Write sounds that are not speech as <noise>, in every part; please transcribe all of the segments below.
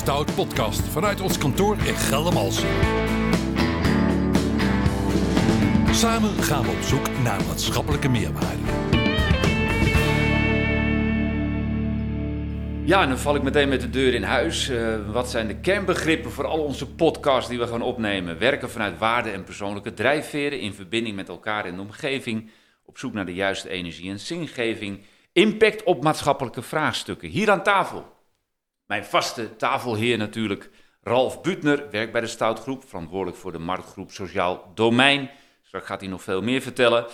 Stout podcast vanuit ons kantoor in Geldermalsen. Samen gaan we op zoek naar maatschappelijke meerwaarde. Ja, en dan val ik meteen met de deur in huis. Uh, wat zijn de kernbegrippen voor al onze podcasts die we gaan opnemen? Werken vanuit waarden en persoonlijke drijfveren in verbinding met elkaar in de omgeving. Op zoek naar de juiste energie en zingeving. Impact op maatschappelijke vraagstukken. Hier aan tafel. Mijn vaste tafelheer natuurlijk. Ralf Butner werkt bij de Stoutgroep, verantwoordelijk voor de marktgroep Sociaal Domein. Straks gaat hij nog veel meer vertellen.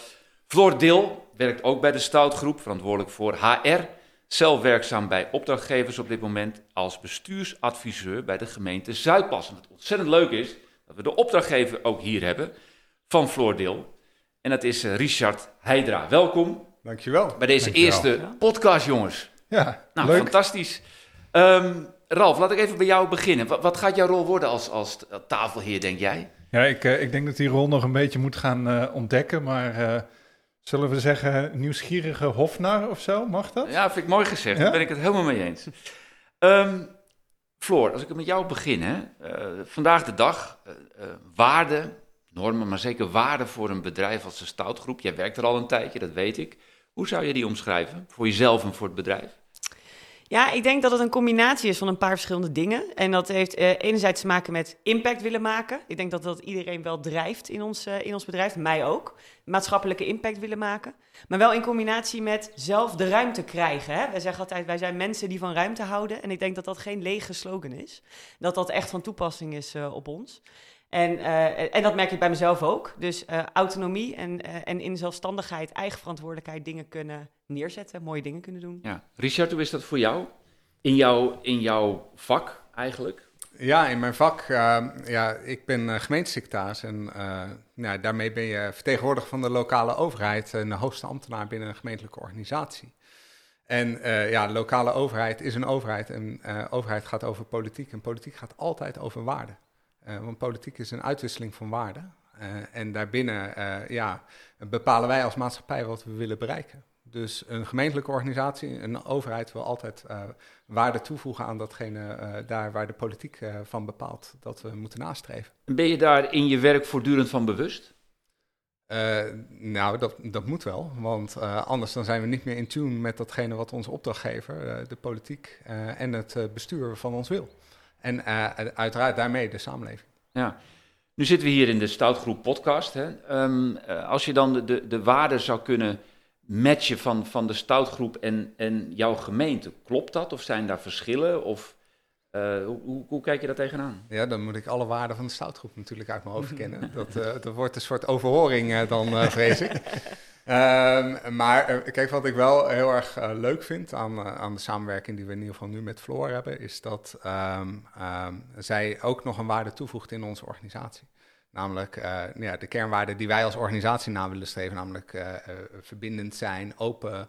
Floor Dil werkt ook bij de Stoutgroep, verantwoordelijk voor HR. Zelf werkzaam bij opdrachtgevers op dit moment als bestuursadviseur bij de gemeente Zuidpas. En wat ontzettend leuk is, dat we de opdrachtgever ook hier hebben van Floor Dil. En dat is eh, Richard Heidra. Welkom. Dankjewel. Bij deze Dankjewel. eerste podcast, jongens. Ja, Nou, leuk. fantastisch. Ehm, Ralf, laat ik even bij jou beginnen. Wat, wat gaat jouw rol worden als, als tafelheer, denk jij? Ja, ik, eh, ik denk dat die rol nog een beetje moet gaan eh, ontdekken, maar eh, zullen we zeggen nieuwsgierige hofnar of zo, mag dat? Ja, vind ik mooi gezegd. Ja? Daar ben ik het helemaal mee eens. Ehm Floor, als ik met jou begin. Hè. Vandaag de dag, waarden, normen, maar zeker waarden voor een bedrijf als de Stoutgroep. Jij werkt er al een tijdje, dat weet ik. Hoe zou je die omschrijven? Voor jezelf en voor het bedrijf? Ja, ik denk dat het een combinatie is van een paar verschillende dingen. En dat heeft eh, enerzijds te maken met impact willen maken. Ik denk dat dat iedereen wel drijft in ons, eh, in ons bedrijf, mij ook. Maatschappelijke impact willen maken. Maar wel in combinatie met zelf de ruimte krijgen. Hè? Wij zeggen altijd, wij zijn mensen die van ruimte houden. En ik denk dat dat geen lege slogan is. Dat dat echt van toepassing is eh, op ons. En, en dat merk ik bij mezelf ook. Dus autonomie en, en in zelfstandigheid, eigen verantwoordelijkheid dingen kunnen neerzetten. Mooie dingen kunnen doen. Ja. Richard, hoe is dat voor jou? In, jouw in jouw vak eigenlijk? Ja, in mijn vak, eh, ja, ik ben eh, gemeentesecretaris en eh, nou, daarmee ben je vertegenwoordiger van de lokale overheid en de hoogste ambtenaar binnen een gemeentelijke organisatie. En eh, ja, lokale overheid is een overheid en eh, overheid gaat over politiek en politiek gaat altijd over waarden. Eh, want politiek is een uitwisseling van waarden. Eh, en daarbinnen eh, ja, bepalen wij als maatschappij wat we willen bereiken. Dus een gemeentelijke organisatie, een overheid wil altijd eh, waarde toevoegen aan datgene eh, daar waar de politiek eh, van bepaalt dat we moeten nastreven. Ben je daar in je werk voortdurend van bewust? Nou, dat, dat moet wel, want anders dan zijn we niet meer in tune met datgene wat onze opdrachtgever, de politiek en het bestuur van ons wil. En uiteraard daarmee de samenleving. Ja. Nu zitten we hier in de Stoutgroep podcast. Hè. Ehm, eh, als je dan de, de, de waarden zou kunnen matchen van, van de Stoutgroep en, en jouw gemeente, klopt dat? Of zijn daar verschillen? Of eh, hoe, hoe, kijk je daar tegenaan? Ja, dan moet ik alle waarden van de stoutgroep natuurlijk uit mijn hoofd <laughs> kennen. Dat, eh, dat wordt een soort overhoring eh, dan, vrees ik. <laughs> Ehm, maar kijk, wat ik wel heel erg leuk vind aan, aan de samenwerking die we in ieder geval nu met Floor hebben, is dat ehm, ehm, zij ook nog een waarde toevoegt in onze organisatie. Namelijk eh, ja, de kernwaarden die wij als organisatie na willen streven, namelijk eh, eh, verbindend zijn, open,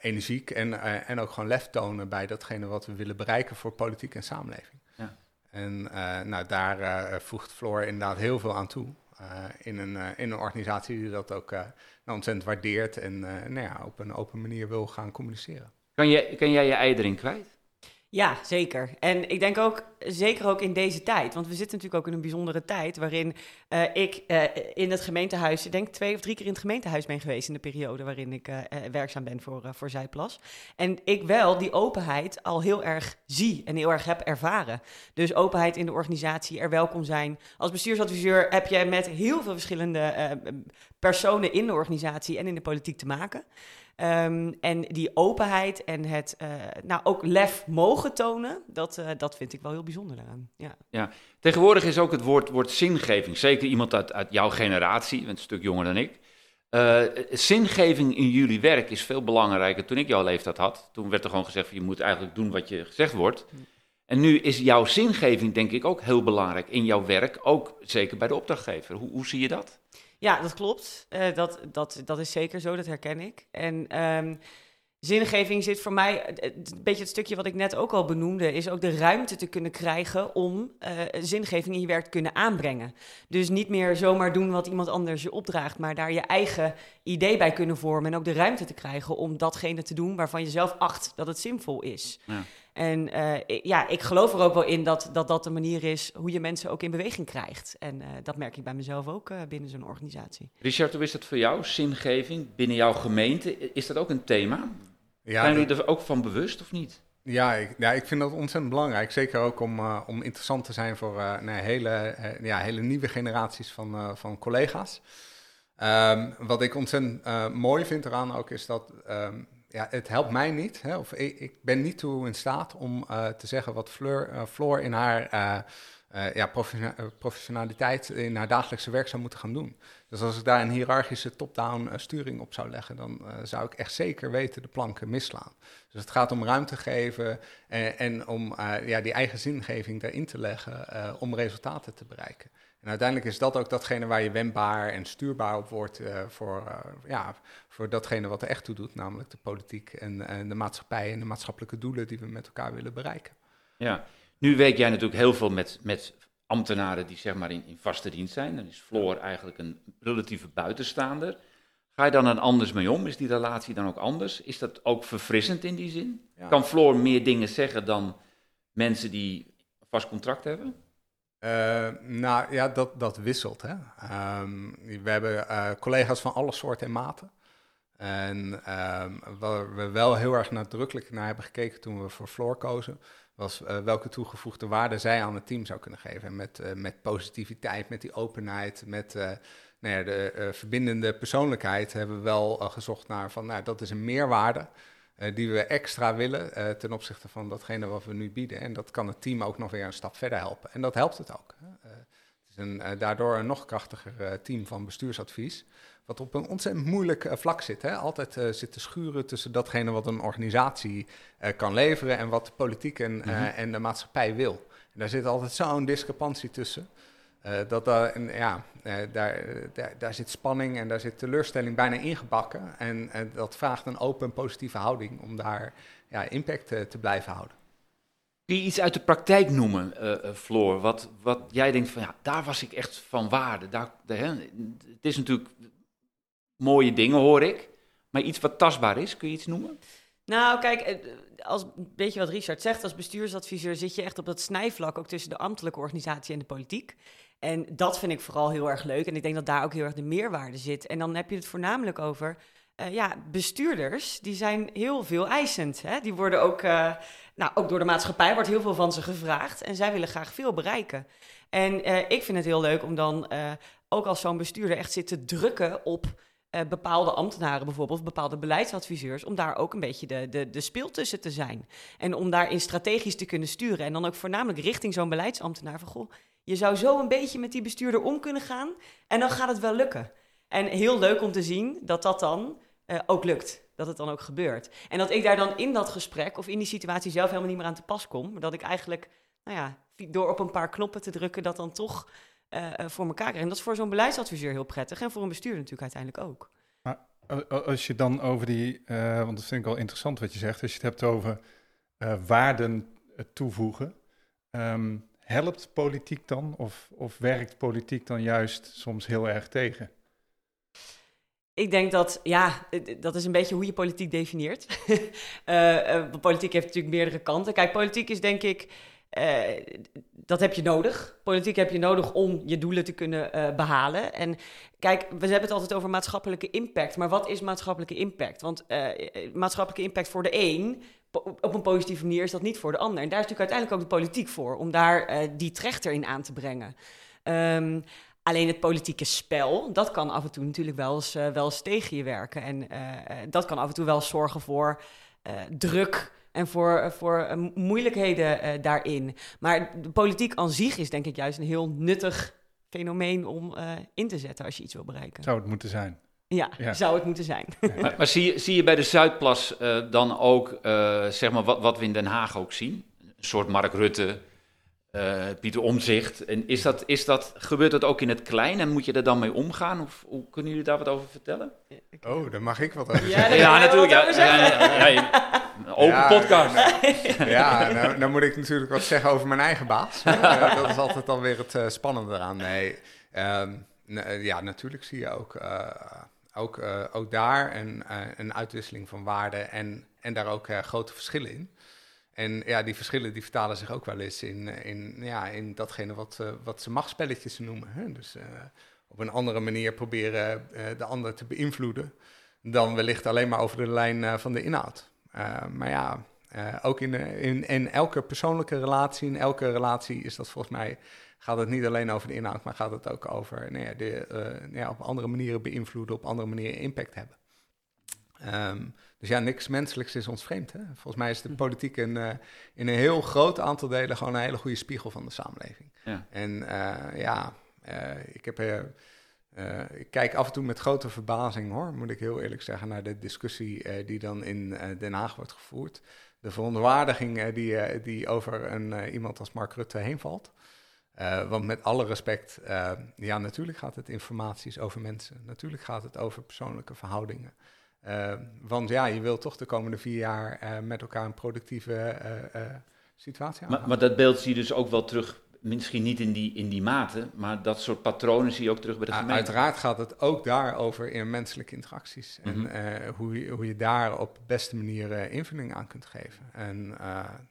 energiek en, en ook gewoon lef tonen bij datgene wat we willen bereiken voor politiek en samenleving. Ja. En nou, daar voegt Floor inderdaad heel veel aan toe. in, een, in een organisatie die dat ook nou, ontzettend waardeert en nou ja, op een open manier wil gaan communiceren. Kan, je, kan jij je ei erin kwijt? Ja, zeker. En ik denk ook, zeker ook in deze tijd, want we zitten natuurlijk ook in een bijzondere tijd waarin eh, ik eh, in het gemeentehuis, ik denk twee of drie keer in het gemeentehuis ben geweest in de periode waarin ik eh, werkzaam ben voor, voor Zijplas. En ik wel die openheid al heel erg zie en heel erg heb ervaren. Dus openheid in de organisatie, er welkom zijn. Als bestuursadviseur heb je met heel veel verschillende personen in de organisatie en in de politiek te maken. Ehm, en die openheid en het eh, nou ook lef mogen tonen, dat, eh, dat vind ik wel heel bijzonder daaraan. Ja. Tegenwoordig is ook het woord, woord zingeving, zeker iemand uit, uit jouw generatie, je bent een stuk jonger dan ik. Eh, zingeving in jullie werk is veel belangrijker. Toen ik jouw leeftijd had, toen werd er gewoon gezegd: van, je moet eigenlijk doen wat je gezegd wordt. En nu is jouw zingeving, denk ik, ook heel belangrijk in jouw werk, ook zeker bij de opdrachtgever. Hoe, hoe zie je dat? Ja, dat klopt. Eh, dat, dat, dat is zeker zo, dat herken ik. En ehm, zingeving zit voor mij, eh, een beetje het stukje wat ik net ook al benoemde, is ook de ruimte te kunnen krijgen om eh, zingeving in je werk te kunnen aanbrengen. Dus niet meer zomaar doen wat iemand anders je opdraagt, maar daar je eigen idee bij kunnen vormen en ook de ruimte te krijgen om datgene te doen waarvan je zelf acht dat het zinvol is. Ja. En uh, ja, ik geloof er ook wel in dat, dat dat de manier is hoe je mensen ook in beweging krijgt. En uh, dat merk ik bij mezelf ook uh, binnen zo'n organisatie. Richard, hoe is dat voor jou, zingeving binnen jouw gemeente? Is dat ook een thema? Ja, Zijn jullie er ook van bewust of niet? Ja ik, ja, ik vind dat ontzettend belangrijk. Zeker ook om, uh, om interessant te zijn voor uh, nee, hele, uh, ja, hele nieuwe generaties van, van collega's. Um, wat ik ontzettend mooi vind eraan ook is dat um, ja, het helpt mij niet. Hè, of ik, ben niet toe in staat om te zeggen wat Fleur, Floor in haar ja, professionaliteit in haar dagelijkse werk zou moeten gaan doen. Dus als ik daar een hiërarchische top-down sturing op zou leggen, dan zou ik echt zeker weten de planken misslaan. Dus het gaat om ruimte geven en, en om ja, die eigen zingeving daarin te leggen om resultaten te bereiken. En uiteindelijk is dat ook datgene waar je wendbaar en stuurbaar op wordt uh, voor, ja, voor datgene wat er echt toe doet, namelijk de politiek en, en de maatschappij en de maatschappelijke doelen die we met elkaar willen bereiken. Ja, nu werk jij natuurlijk heel veel met, met ambtenaren die zeg maar in, in vaste dienst zijn. Dan is Floor eigenlijk een relatieve buitenstaander. Ga je dan er anders mee om? Is die relatie dan ook anders? Is dat ook verfrissend in die zin? Kan Floor meer dingen zeggen dan mensen die vast contract hebben? Uh, nou ja, dat, dat wisselt. Hè? Um, we hebben uh, collega's van alle soorten en maten. En um, waar we wel heel erg nadrukkelijk naar hebben gekeken toen we voor Floor kozen, was uh, welke toegevoegde waarde zij aan het team zou kunnen geven. En met, met positiviteit, met die openheid, met nou ja, de verbindende persoonlijkheid hebben we wel gezocht naar van, nou, dat is een meerwaarde uh, die we extra willen ten opzichte van datgene wat we nu bieden. En dat kan het team ook nog weer een stap verder helpen. En dat helpt het ook. het is een, daardoor een nog krachtiger team van bestuursadvies, wat op een ontzettend moeilijk vlak zit. Hè? Altijd zit te schuren tussen datgene wat een organisatie kan leveren en wat de politiek en, mm -hmm. en de maatschappij wil. En daar zit altijd zo'n discrepantie tussen. Uh, dat daar, ja, uh, daar, daar, daar, zit spanning en daar zit teleurstelling bijna ingebakken. En, en dat vraagt een open, positieve houding om daar ja, impact uh, te blijven houden. Kun je iets uit de praktijk noemen, Floor? Wat, wat jij denkt van ja, daar was ik echt van waarde. Daar, hè, het is natuurlijk mooie dingen, hoor ik. Maar iets wat tastbaar is, kun je iets noemen? Nou, kijk, als, weet je wat Richard zegt, als bestuursadviseur zit je echt op dat snijvlak ook tussen de ambtelijke organisatie en de politiek. En dat vind ik vooral heel erg leuk. En ik denk dat daar ook heel erg de meerwaarde zit. En dan heb je het voornamelijk over uh, ja, bestuurders. Die zijn heel veel eisend. Hè? Die worden ook, uh, nou, ook door de maatschappij wordt heel veel van ze gevraagd. En zij willen graag veel bereiken. En ik vind het heel leuk om dan ook als zo'n bestuurder echt zit te drukken op uh, bepaalde ambtenaren bijvoorbeeld, bepaalde beleidsadviseurs, om daar ook een beetje de, de, de speel tussen te zijn. En om daarin strategisch te kunnen sturen. En dan ook voornamelijk richting zo'n beleidsambtenaar van, goh, je zou zo een beetje met die bestuurder om kunnen gaan en dan gaat het wel lukken. En heel leuk om te zien dat dat dan uh, ook lukt. Dat het dan ook gebeurt. En dat ik daar dan in dat gesprek of in die situatie zelf helemaal niet meer aan te pas kom. Maar dat ik eigenlijk, nou ja, door op een paar knoppen te drukken, dat dan toch uh, voor elkaar. En dat is voor zo'n beleidsadviseur heel prettig. En voor een bestuurder natuurlijk uiteindelijk ook. Maar als je dan over die, uh, want dat vind ik wel interessant wat je zegt, als je het hebt over waarden toevoegen. Um, helpt politiek dan of, of werkt politiek dan juist soms heel erg tegen? Ik denk dat, ja, dat is een beetje hoe je politiek definieert. <laughs> uh, politiek heeft natuurlijk meerdere kanten. Kijk, politiek is denk ik, uh, dat heb je nodig. Politiek heb je nodig om je doelen te kunnen behalen. En kijk, we hebben het altijd over maatschappelijke impact. Maar wat is maatschappelijke impact? Want maatschappelijke impact voor de een op een positieve manier is dat niet voor de ander. En daar is natuurlijk uiteindelijk ook de politiek voor, om daar die trechter in aan te brengen. Um, alleen het politieke spel, dat kan af en toe natuurlijk wel eens, wel eens tegen je werken. En dat kan af en toe wel zorgen voor druk en voor, voor moeilijkheden daarin. Maar de politiek aan zich is denk ik juist een heel nuttig fenomeen om in te zetten als je iets wil bereiken. Zou het moeten zijn. Ja, zou het moeten zijn. Maar, maar, zie, je, zie je bij de Zuidplas uh, dan ook, uh, zeg maar, wat, wat we in Den Haag ook zien? Een soort Mark Rutte, uh, Pieter Omzicht. En is dat, is dat, gebeurt dat ook in het klein en moet je er dan mee omgaan? Of hoe kunnen jullie daar wat over vertellen? Oh, daar mag ik wat over zeggen. Ja, ja natuurlijk. Ja, ja, open podcast. Nou, ja, nou, nou, moet ik natuurlijk wat zeggen over mijn eigen baas. <laughs> dat is altijd alweer het spannende eraan. Nee, um, ja, natuurlijk zie je ook ook, uh, ook daar een, uh, een uitwisseling van waarden en, en daar ook uh, grote verschillen in. En ja, die verschillen die vertalen zich ook wel eens in, in, ja, in datgene wat, wat ze machtspelletjes noemen. Hè? Dus op een andere manier proberen de ander te beïnvloeden dan wellicht alleen maar over de lijn van de inhoud. maar ja, ook in, in, in elke persoonlijke relatie, in elke relatie is dat volgens mij gaat het niet alleen over de inhoud, maar gaat het ook over nou ja, de, uh, ja, op andere manieren beïnvloeden, op andere manieren impact hebben. Um, dus ja, niks menselijks is ons vreemd. Hè? Volgens mij is de hm. politiek een, uh, in een heel groot aantal delen gewoon een hele goede spiegel van de samenleving. Ja. En uh, ja, ik, heb, ik kijk af en toe met grote verbazing, hoor, moet ik heel eerlijk zeggen, naar de discussie die dan in Den Haag wordt gevoerd. De verontwaardiging die, die over een, iemand als Mark Rutte heen valt. Uh, want met alle respect, uh, ja, natuurlijk gaat het informaties over mensen. Natuurlijk gaat het over persoonlijke verhoudingen. Uh, want ja, je wilt toch de komende vier jaar met elkaar een productieve situatie hebben. Maar, maar, dat beeld zie je dus ook wel terug, misschien niet in die, in die mate, maar dat soort patronen zie je ook terug bij de gemeente. Uiteraard gaat het ook daarover in menselijke interacties. En mhm. hoe, je, hoe je daar op de beste manier invulling aan kunt geven. En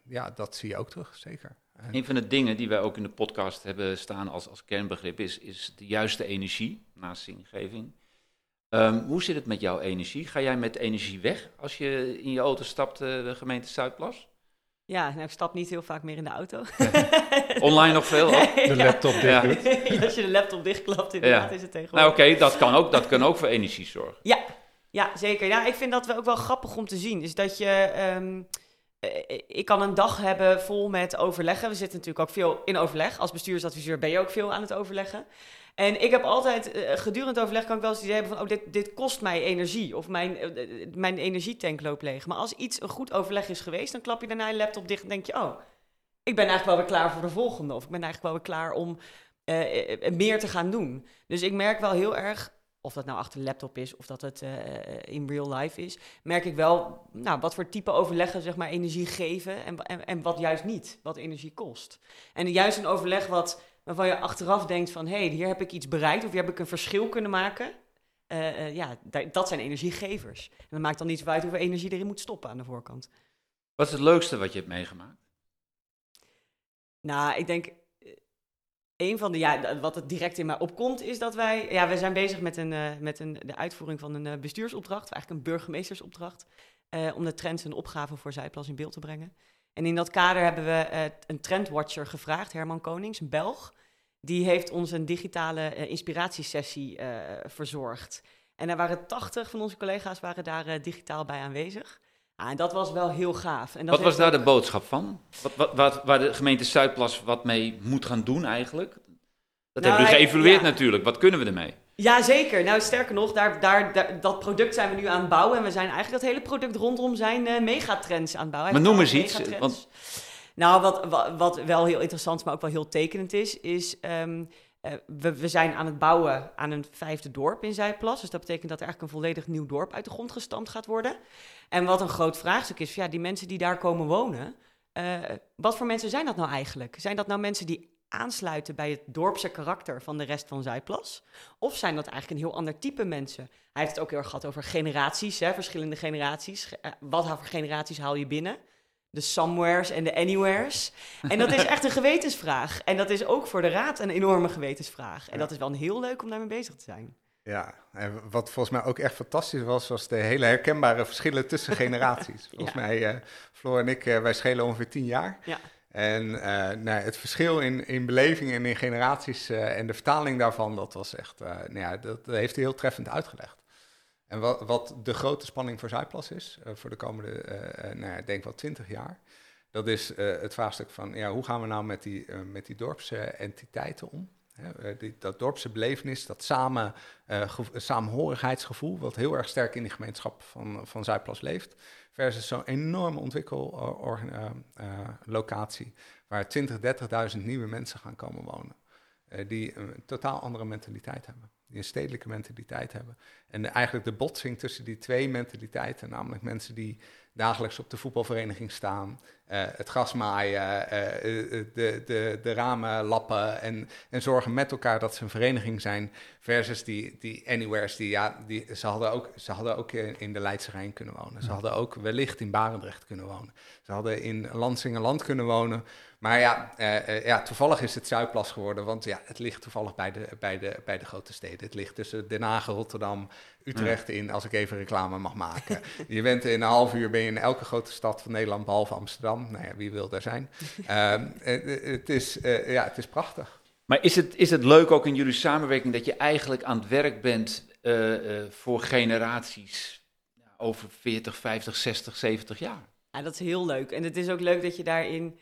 ja, dat zie je ook terug, zeker. Een van de dingen die wij ook in de podcast hebben staan als, als kernbegrip is, is de juiste energie naast zingeving. Um, hoe zit het met jouw energie? Ga jij met energie weg als je in je auto stapt, uh, de gemeente Zuidplas? Ja, nou, ik stap niet heel vaak meer in de auto. <laughs> Online nog veel? De laptop dicht <laughs> ja. als je de laptop dichtklapt, inderdaad, is het tegenwoordig. Nou oké, dat, kan ook, dat kan ook voor energie zorgen. Ja, ja zeker. Ja, ik vind dat wel ook wel grappig om te zien. Is dat je... Um, eh, ik kan een dag hebben vol met overleggen. We zitten natuurlijk ook veel in overleg. Als bestuursadviseur ben je ook veel aan het overleggen. En ik heb altijd, uh, gedurende overleg kan ik wel eens het idee hebben van... oh, dit, dit kost mij energie of mijn, uh, mijn energietank loopt leeg. Maar als iets een goed overleg is geweest... dan klap je daarna je laptop dicht en denk je... oh, ik ben eigenlijk wel weer klaar voor de volgende. Of ik ben eigenlijk wel weer klaar om meer te gaan doen. Dus ik merk wel heel erg of dat nou achter een laptop is of dat het in real life is, merk ik wel nou, wat voor type overleggen zeg maar, energie geven en, en, en wat juist niet, wat energie kost. En juist een overleg wat, waarvan je achteraf denkt van hé, hey, hier heb ik iets bereikt of hier heb ik een verschil kunnen maken. Uh, ja, dat zijn energiegevers. En dat maakt dan niet uit hoeveel energie erin moet stoppen aan de voorkant. Wat is het leukste wat je hebt meegemaakt? Nou, ik denk een van de, ja, wat het direct in mij opkomt, is dat wij, ja, we zijn bezig met, een, uh, met een, de uitvoering van een uh, bestuursopdracht, eigenlijk een burgemeestersopdracht, uh, om de trends en opgaven voor Zijplas in beeld te brengen. En in dat kader hebben we een trendwatcher gevraagd, Herman Konings, een Belg. Die heeft ons een digitale inspiratiesessie verzorgd. En er waren 80 van onze collega's waren daar digitaal bij aanwezig. Ah, en dat was wel heel gaaf. En dat wat was daar de boodschap van? Wat, wat, wat, waar de gemeente Zuidplas wat mee moet gaan doen eigenlijk? Dat nou, hebben we geëvalueerd natuurlijk. Wat kunnen we ermee? Ja, zeker. Nou, sterker nog, daar, daar, dat product zijn we nu aan het bouwen. En we zijn eigenlijk dat hele product rondom zijn megatrends aan het bouwen. Maar noem eens iets. Want... Nou, wat, wat, wel heel interessant, maar ook wel heel tekenend is, is... Um, uh, we, zijn aan het bouwen aan een vijfde dorp in Zuidplas. Dus dat betekent dat er eigenlijk een volledig nieuw dorp uit de grond gestampt gaat worden. En wat een groot vraagstuk is, ja, die mensen die daar komen wonen, uh, wat voor mensen zijn dat nou eigenlijk? Zijn dat nou mensen die aansluiten bij het dorpse karakter van de rest van Zuidplas? Of zijn dat eigenlijk een heel ander type mensen? Hij heeft het ook heel erg gehad over generaties, hè, verschillende generaties. Uh, wat voor generaties haal je binnen? De somewheres en de anywheres. En dat is echt een gewetensvraag. En dat is ook voor de raad een enorme gewetensvraag. En dat is wel heel leuk om daarmee bezig te zijn. Ja, en wat volgens mij ook echt fantastisch was, was de hele herkenbare verschillen tussen <laughs> generaties. Volgens mij, uh, Floor en ik, uh, wij schelen ongeveer tien jaar. Ja. En uh, nou, het verschil in, in beleving en in generaties en de vertaling daarvan, dat was echt, nou ja, dat heeft hij heel treffend uitgelegd. En wat, wat de grote spanning voor Zuidplas is, voor de komende, nou ja, denk wel twintig jaar, dat is het vraagstuk van, ja, hoe gaan we nou met die, met die dorpsentiteiten om? Eh, die, dat dorpse belevenis, dat samen, uh, samenhorigheidsgevoel, wat heel erg sterk in die gemeenschap van, van Zuidplas leeft, versus zo'n enorme ontwikkellocatie uh, waar 20.000, 30.000 nieuwe mensen gaan komen wonen. die een totaal andere mentaliteit hebben, die een stedelijke mentaliteit hebben. En eigenlijk de botsing tussen die twee mentaliteiten, namelijk mensen die dagelijks op de voetbalvereniging staan, uh, het gras maaien, uh, de, de, de ramen lappen en, en zorgen met elkaar dat ze een vereniging zijn. Versus die, die anywheres, die, ja, die, ze, hadden ook, ze hadden ook in de Leidse Rijn kunnen wonen. Ze hadden ook wellicht in Barendrecht kunnen wonen. Ze hadden in Lansingerland kunnen wonen. Maar ja, uh, ja, toevallig is het Zuidplas geworden, want ja, het ligt toevallig bij de, bij, de, bij de grote steden. Het ligt tussen Den Haag, Rotterdam, Utrecht in, als ik even reclame mag maken. je bent in een half uur ben je in elke grote stad van Nederland, behalve Amsterdam. Nou ja, wie wil daar zijn? <laughs> uh, het, is, uh, ja, het is prachtig. Maar is het, is het leuk ook in jullie samenwerking dat je eigenlijk aan het werk bent voor generaties over 40, 50, 60, 70 jaar? Ja, dat is heel leuk. En het is ook leuk dat je daarin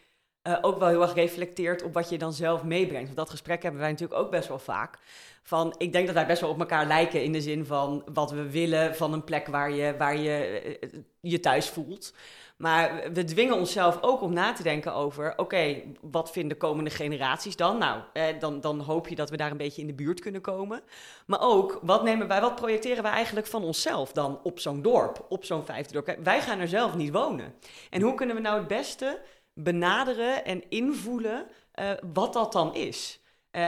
uh, ook wel heel erg reflecteert op wat je dan zelf meebrengt. Want dat gesprek hebben wij natuurlijk ook best wel vaak. Van, ik denk dat wij best wel op elkaar lijken in de zin van wat we willen van een plek waar je waar je, eh, je thuis voelt. Maar we dwingen onszelf ook om na te denken over: oké, wat vinden komende generaties dan? Nou, eh, dan, dan hoop je dat we daar een beetje in de buurt kunnen komen. Maar ook, wat, nemen wij, wat projecteren wij eigenlijk van onszelf dan op zo'n dorp, op zo'n vijfde dorp? Wij gaan er zelf niet wonen. En hoe kunnen we nou het beste benaderen en invoelen uh, wat dat dan is. Uh,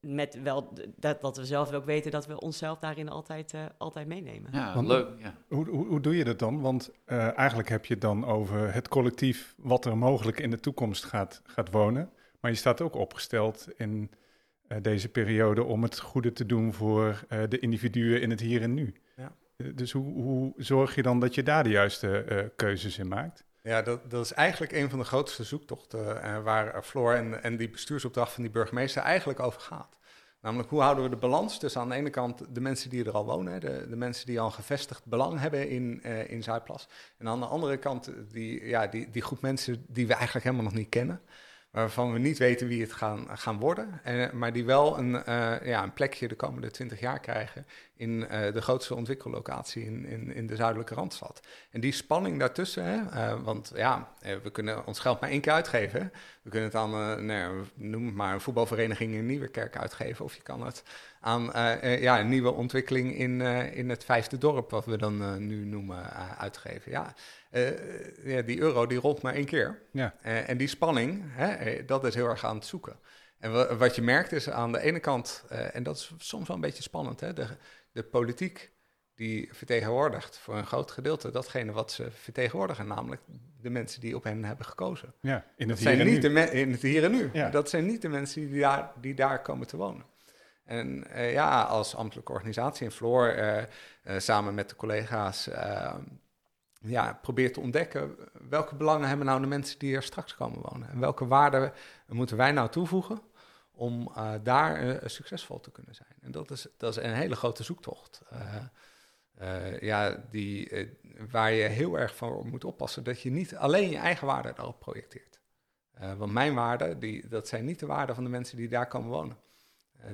met wel dat, dat we zelf ook weten dat we onszelf daarin altijd, uh, altijd meenemen. Ja, Want, leuk. Ja. Hoe, hoe, hoe, doe je dat dan? Want eigenlijk heb je het dan over het collectief wat er mogelijk in de toekomst gaat, gaat wonen. Maar je staat ook opgesteld in deze periode om het goede te doen voor de individuen in het hier en nu. Ja. dus hoe, hoe zorg je dan dat je daar de juiste keuzes in maakt? Ja, dat, dat is eigenlijk een van de grootste zoektochten uh, waar Floor en, en die bestuursopdracht van die burgemeester eigenlijk over gaat. Namelijk, hoe houden we de balans tussen aan de ene kant de mensen die er al wonen, de, de mensen die al een gevestigd belang hebben in, uh, in Zuidplas. En aan de andere kant die, ja, die, die groep mensen die we eigenlijk helemaal nog niet kennen waarvan we niet weten wie het gaan, gaan worden, uh, maar die wel een, ja, een plekje de komende twintig jaar krijgen in uh, de grootste ontwikkellocatie in, in, in de zuidelijke Randstad. En die spanning daartussen, hè, want ja, we kunnen ons geld maar één keer uitgeven. We kunnen het aan, nou, noem het maar, een voetbalvereniging in Nieuwekerk uitgeven, of je kan het aan ja, een nieuwe ontwikkeling in, in het vijfde dorp, wat we dan nu noemen, uitgeven. Ja, uh, ja, die euro die rolt maar één keer. Ja. Uh, en die spanning, hè, eh, dat is heel erg aan het zoeken. En wat je merkt is aan de ene kant, uh, en dat is soms wel een beetje spannend, hè, de, de politiek die vertegenwoordigt voor een groot gedeelte datgene wat ze vertegenwoordigen, namelijk de mensen die op hen hebben gekozen. Ja, in het dat hier zijn en niet nu. De in het hier en nu. Ja. Dat zijn niet de mensen die daar, die daar komen te wonen. En uh, ja, als ambtelijke organisatie in Floor, uh, uh, samen met de collega's ja, probeert te ontdekken welke belangen hebben nou de mensen die er straks komen wonen. En welke waarden moeten wij nou toevoegen om uh, daar uh, succesvol te kunnen zijn. En dat is, dat is een hele grote zoektocht. Uh, ja, die, waar je heel erg van moet oppassen dat je niet alleen je eigen waarden daarop projecteert. want mijn waarden, die, dat zijn niet de waarden van de mensen die daar komen wonen.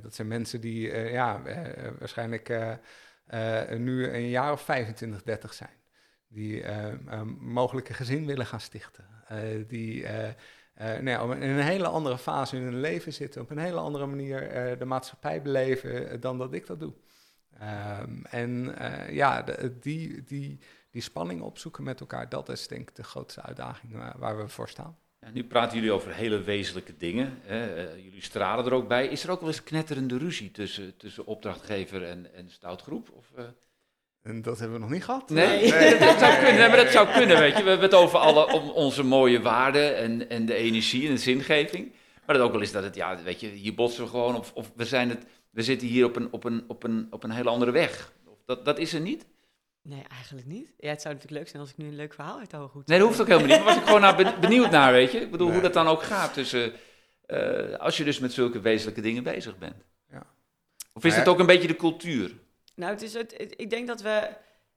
dat zijn mensen die ja, waarschijnlijk nu een jaar of 25, 30 zijn die mogelijk een gezin willen gaan stichten. Die uh, nou in een hele andere fase in hun leven zitten, op een hele andere manier de maatschappij beleven dan dat ik dat doe. Um, en ja, die, die, die spanning opzoeken met elkaar, dat is denk ik de grootste uitdaging waar, waar we voor staan. Ja, nu praten jullie over hele wezenlijke dingen. Hè. jullie stralen er ook bij. Is er ook wel eens knetterende ruzie tussen, tussen opdrachtgever en, en stoutgroep? Of, en dat hebben we nog niet gehad. Nee, nee. dat zou kunnen, maar dat zou kunnen, weet je. We hebben het over alle, om onze mooie waarden en, en de energie en de zingeving. Maar dat ook wel is dat het, ja, weet je, hier botsen we gewoon of we, zijn het, we zitten hier op een, op een, op een, op een hele andere weg. Dat, dat is er niet. Nee, eigenlijk niet. Ja, het zou natuurlijk leuk zijn als ik nu een leuk verhaal uit de goed. Nee, dat hoeft ook helemaal niet. Maar was ik gewoon naar benieuwd naar, weet je. Ik bedoel, nee. hoe dat dan ook gaat tussen, uh, als je dus met zulke wezenlijke dingen bezig bent. Ja. Of is het ook een beetje de cultuur? Nou, het is het, ik denk dat we.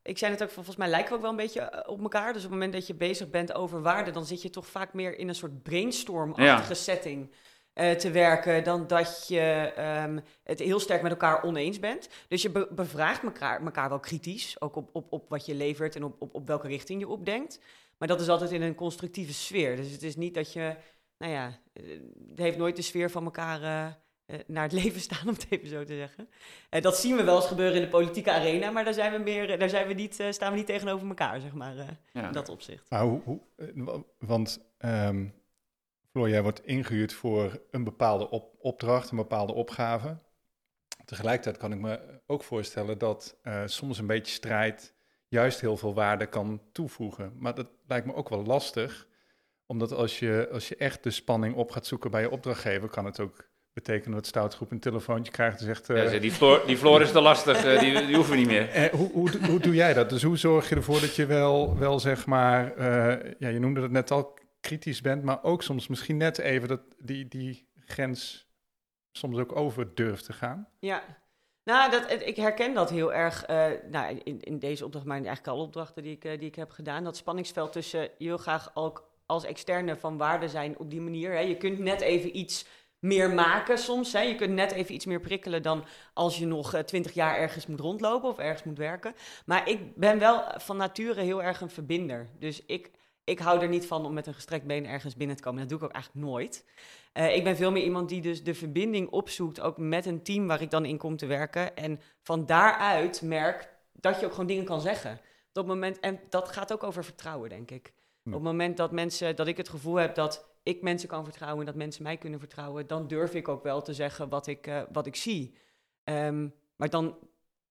Ik zei het ook, volgens mij lijken we ook wel een beetje eh, op elkaar. Dus op het moment dat je bezig bent over waarde, dan zit je toch vaak meer in een soort brainstorm-achtige ja. setting. Uh, te werken dan dat je um, het heel sterk met elkaar oneens bent. Dus je be bevraagt elkaar, elkaar wel kritisch, ook op, op, op wat je levert en op, op, op welke richting je opdenkt. Maar dat is altijd in een constructieve sfeer. Dus het is niet dat je, nou ja, het heeft nooit de sfeer van elkaar uh, eh, naar het <laughs> leven staan, om het even zo te zeggen. Uh, dat zien we wel eens gebeuren in de politieke arena, maar daar, zijn we meer, daar zijn we niet, uh, staan we niet tegenover elkaar, zeg maar, ja. in dat opzicht. Maar hoe, hoe want um, Floor, jij wordt ingehuurd voor een bepaalde op, opdracht, een bepaalde opgave. Tegelijkertijd kan ik me ook voorstellen dat soms een beetje strijd juist heel veel waarde kan toevoegen. Maar dat lijkt me ook wel lastig, omdat als je, als je echt de spanning op gaat zoeken bij je opdrachtgever, kan het ook betekenen dat stoutgroep een telefoontje krijgt en zegt... Uh, ja, die, floor, die floor is te lastig, uh, die, die hoeven we niet meer. Uh, hoe, hoe, hoe doe jij dat? Dus hoe zorg je ervoor dat je wel, wel zeg maar, ja, je noemde het net al, kritisch bent, maar ook soms misschien net even dat die, die grens soms ook over durft te gaan? Ja, nou, dat, ik herken dat heel erg uh, nou, in, in deze opdracht, maar in eigenlijk alle opdrachten die ik, uh, die ik heb gedaan. Dat spanningsveld tussen je wil graag ook als externe van waarde zijn op die manier. Hè. Je kunt net even iets meer maken soms. Hè. Je kunt net even iets meer prikkelen dan als je nog eh, twintig jaar ergens moet rondlopen of ergens moet werken. Maar ik ben wel van nature heel erg een verbinder. Dus ik, ik hou er niet van om met een gestrekt been ergens binnen te komen. Dat doe ik ook eigenlijk nooit. Uh, ik ben veel meer iemand die dus de verbinding opzoekt, ook met een team waar ik dan in kom te werken. En van daaruit merk dat je ook gewoon dingen kan zeggen. Op het moment, en dat gaat ook over vertrouwen, denk ik. Op het moment dat mensen, dat ik het gevoel heb dat ik mensen kan vertrouwen en dat mensen mij kunnen vertrouwen, dan durf ik ook wel te zeggen wat ik, uh, wat ik zie. Um, maar dan,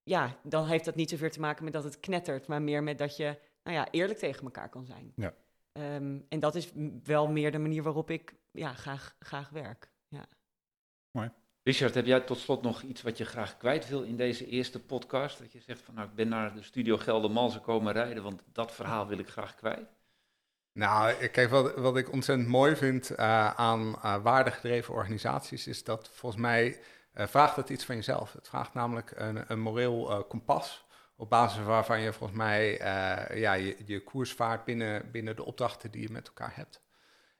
ja, dan heeft dat niet zoveel te maken met dat het knettert, maar meer met dat je nou ja, eerlijk tegen elkaar kan zijn. Ja. Um, en dat is wel meer de manier waarop ik ja, graag, graag werk. Ja. Mooi. Richard, heb jij tot slot nog iets wat je graag kwijt wil in deze eerste podcast? Dat je zegt van nou, ik ben naar de studio Geldermalsen komen rijden, want dat verhaal wil ik graag kwijt. Nou, kijk, wat, wat ik ontzettend mooi vind uh, aan uh, waardegedreven organisaties, is dat volgens mij uh, vraagt het iets van jezelf. Het vraagt namelijk een, een moreel kompas, op basis waarvan je volgens mij ja, je, je koers vaart binnen, binnen de opdrachten die je met elkaar hebt.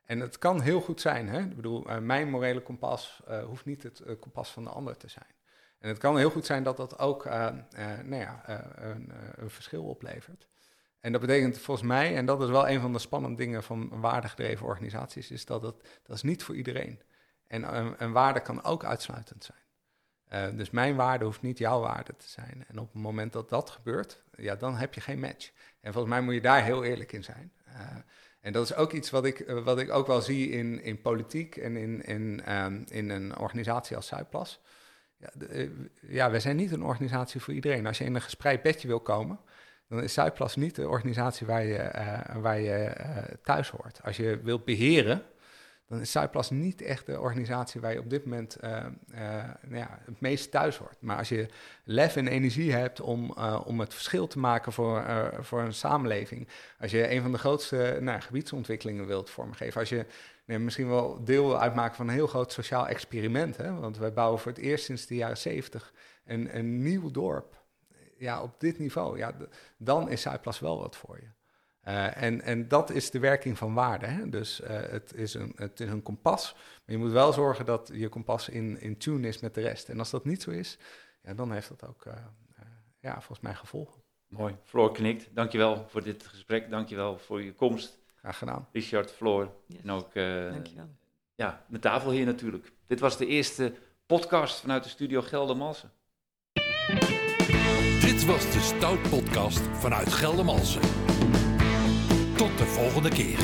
En het kan heel goed zijn. Hè? Ik bedoel, mijn morele kompas hoeft niet het kompas van de ander te zijn. En het kan heel goed zijn dat dat ook nou ja, een, een, verschil oplevert. En dat betekent volgens mij, en dat is wel een van de spannende dingen van waardegedreven organisaties, is dat het dat is niet voor iedereen. En een waarde kan ook uitsluitend zijn. dus mijn waarde hoeft niet jouw waarde te zijn. En op het moment dat dat gebeurt, ja, dan heb je geen match. En volgens mij moet je daar heel eerlijk in zijn. En dat is ook iets wat ik, eh, wat ik ook wel zie in, in politiek en in, in, um, in een organisatie als Zuidplas. Ja, uh, ja, wij zijn niet een organisatie voor iedereen. Als je in een gespreid bedje wil komen, dan is Zuidplas niet de organisatie waar je, uh, waar je thuis hoort. Als je wilt beheren, dan is Zuidplas niet echt de organisatie waar je op dit moment uh, nou ja, het meest thuis hoort. Maar als je lef en energie hebt om, om het verschil te maken voor, voor een samenleving, als je een van de grootste nou, gebiedsontwikkelingen wilt vormgeven, als je nee, misschien wel deel wil uitmaken van een heel groot sociaal experiment, hè, want wij bouwen voor het eerst sinds de jaren zeventig een, een nieuw dorp. Ja, op dit niveau, ja, dan is Zuidplas wel wat voor je. Uh, en, en dat is de werking van waarde. Hè? Dus uh, het, is een, het is een kompas, maar je moet wel zorgen dat je kompas in, in tune is met de rest. En als dat niet zo is, ja, dan heeft dat ook uh, ja, volgens mij gevolgen. Mooi. Floor knikt. Dankjewel voor dit gesprek. Dankjewel voor je komst. Graag gedaan. Richard, Floor. Yes. En ook ja, mijn tafel hier natuurlijk. Dit was de eerste podcast vanuit de studio Geldermalsen. Dit was de Stout Podcast vanuit Geldermalsen. Tot de volgende keer.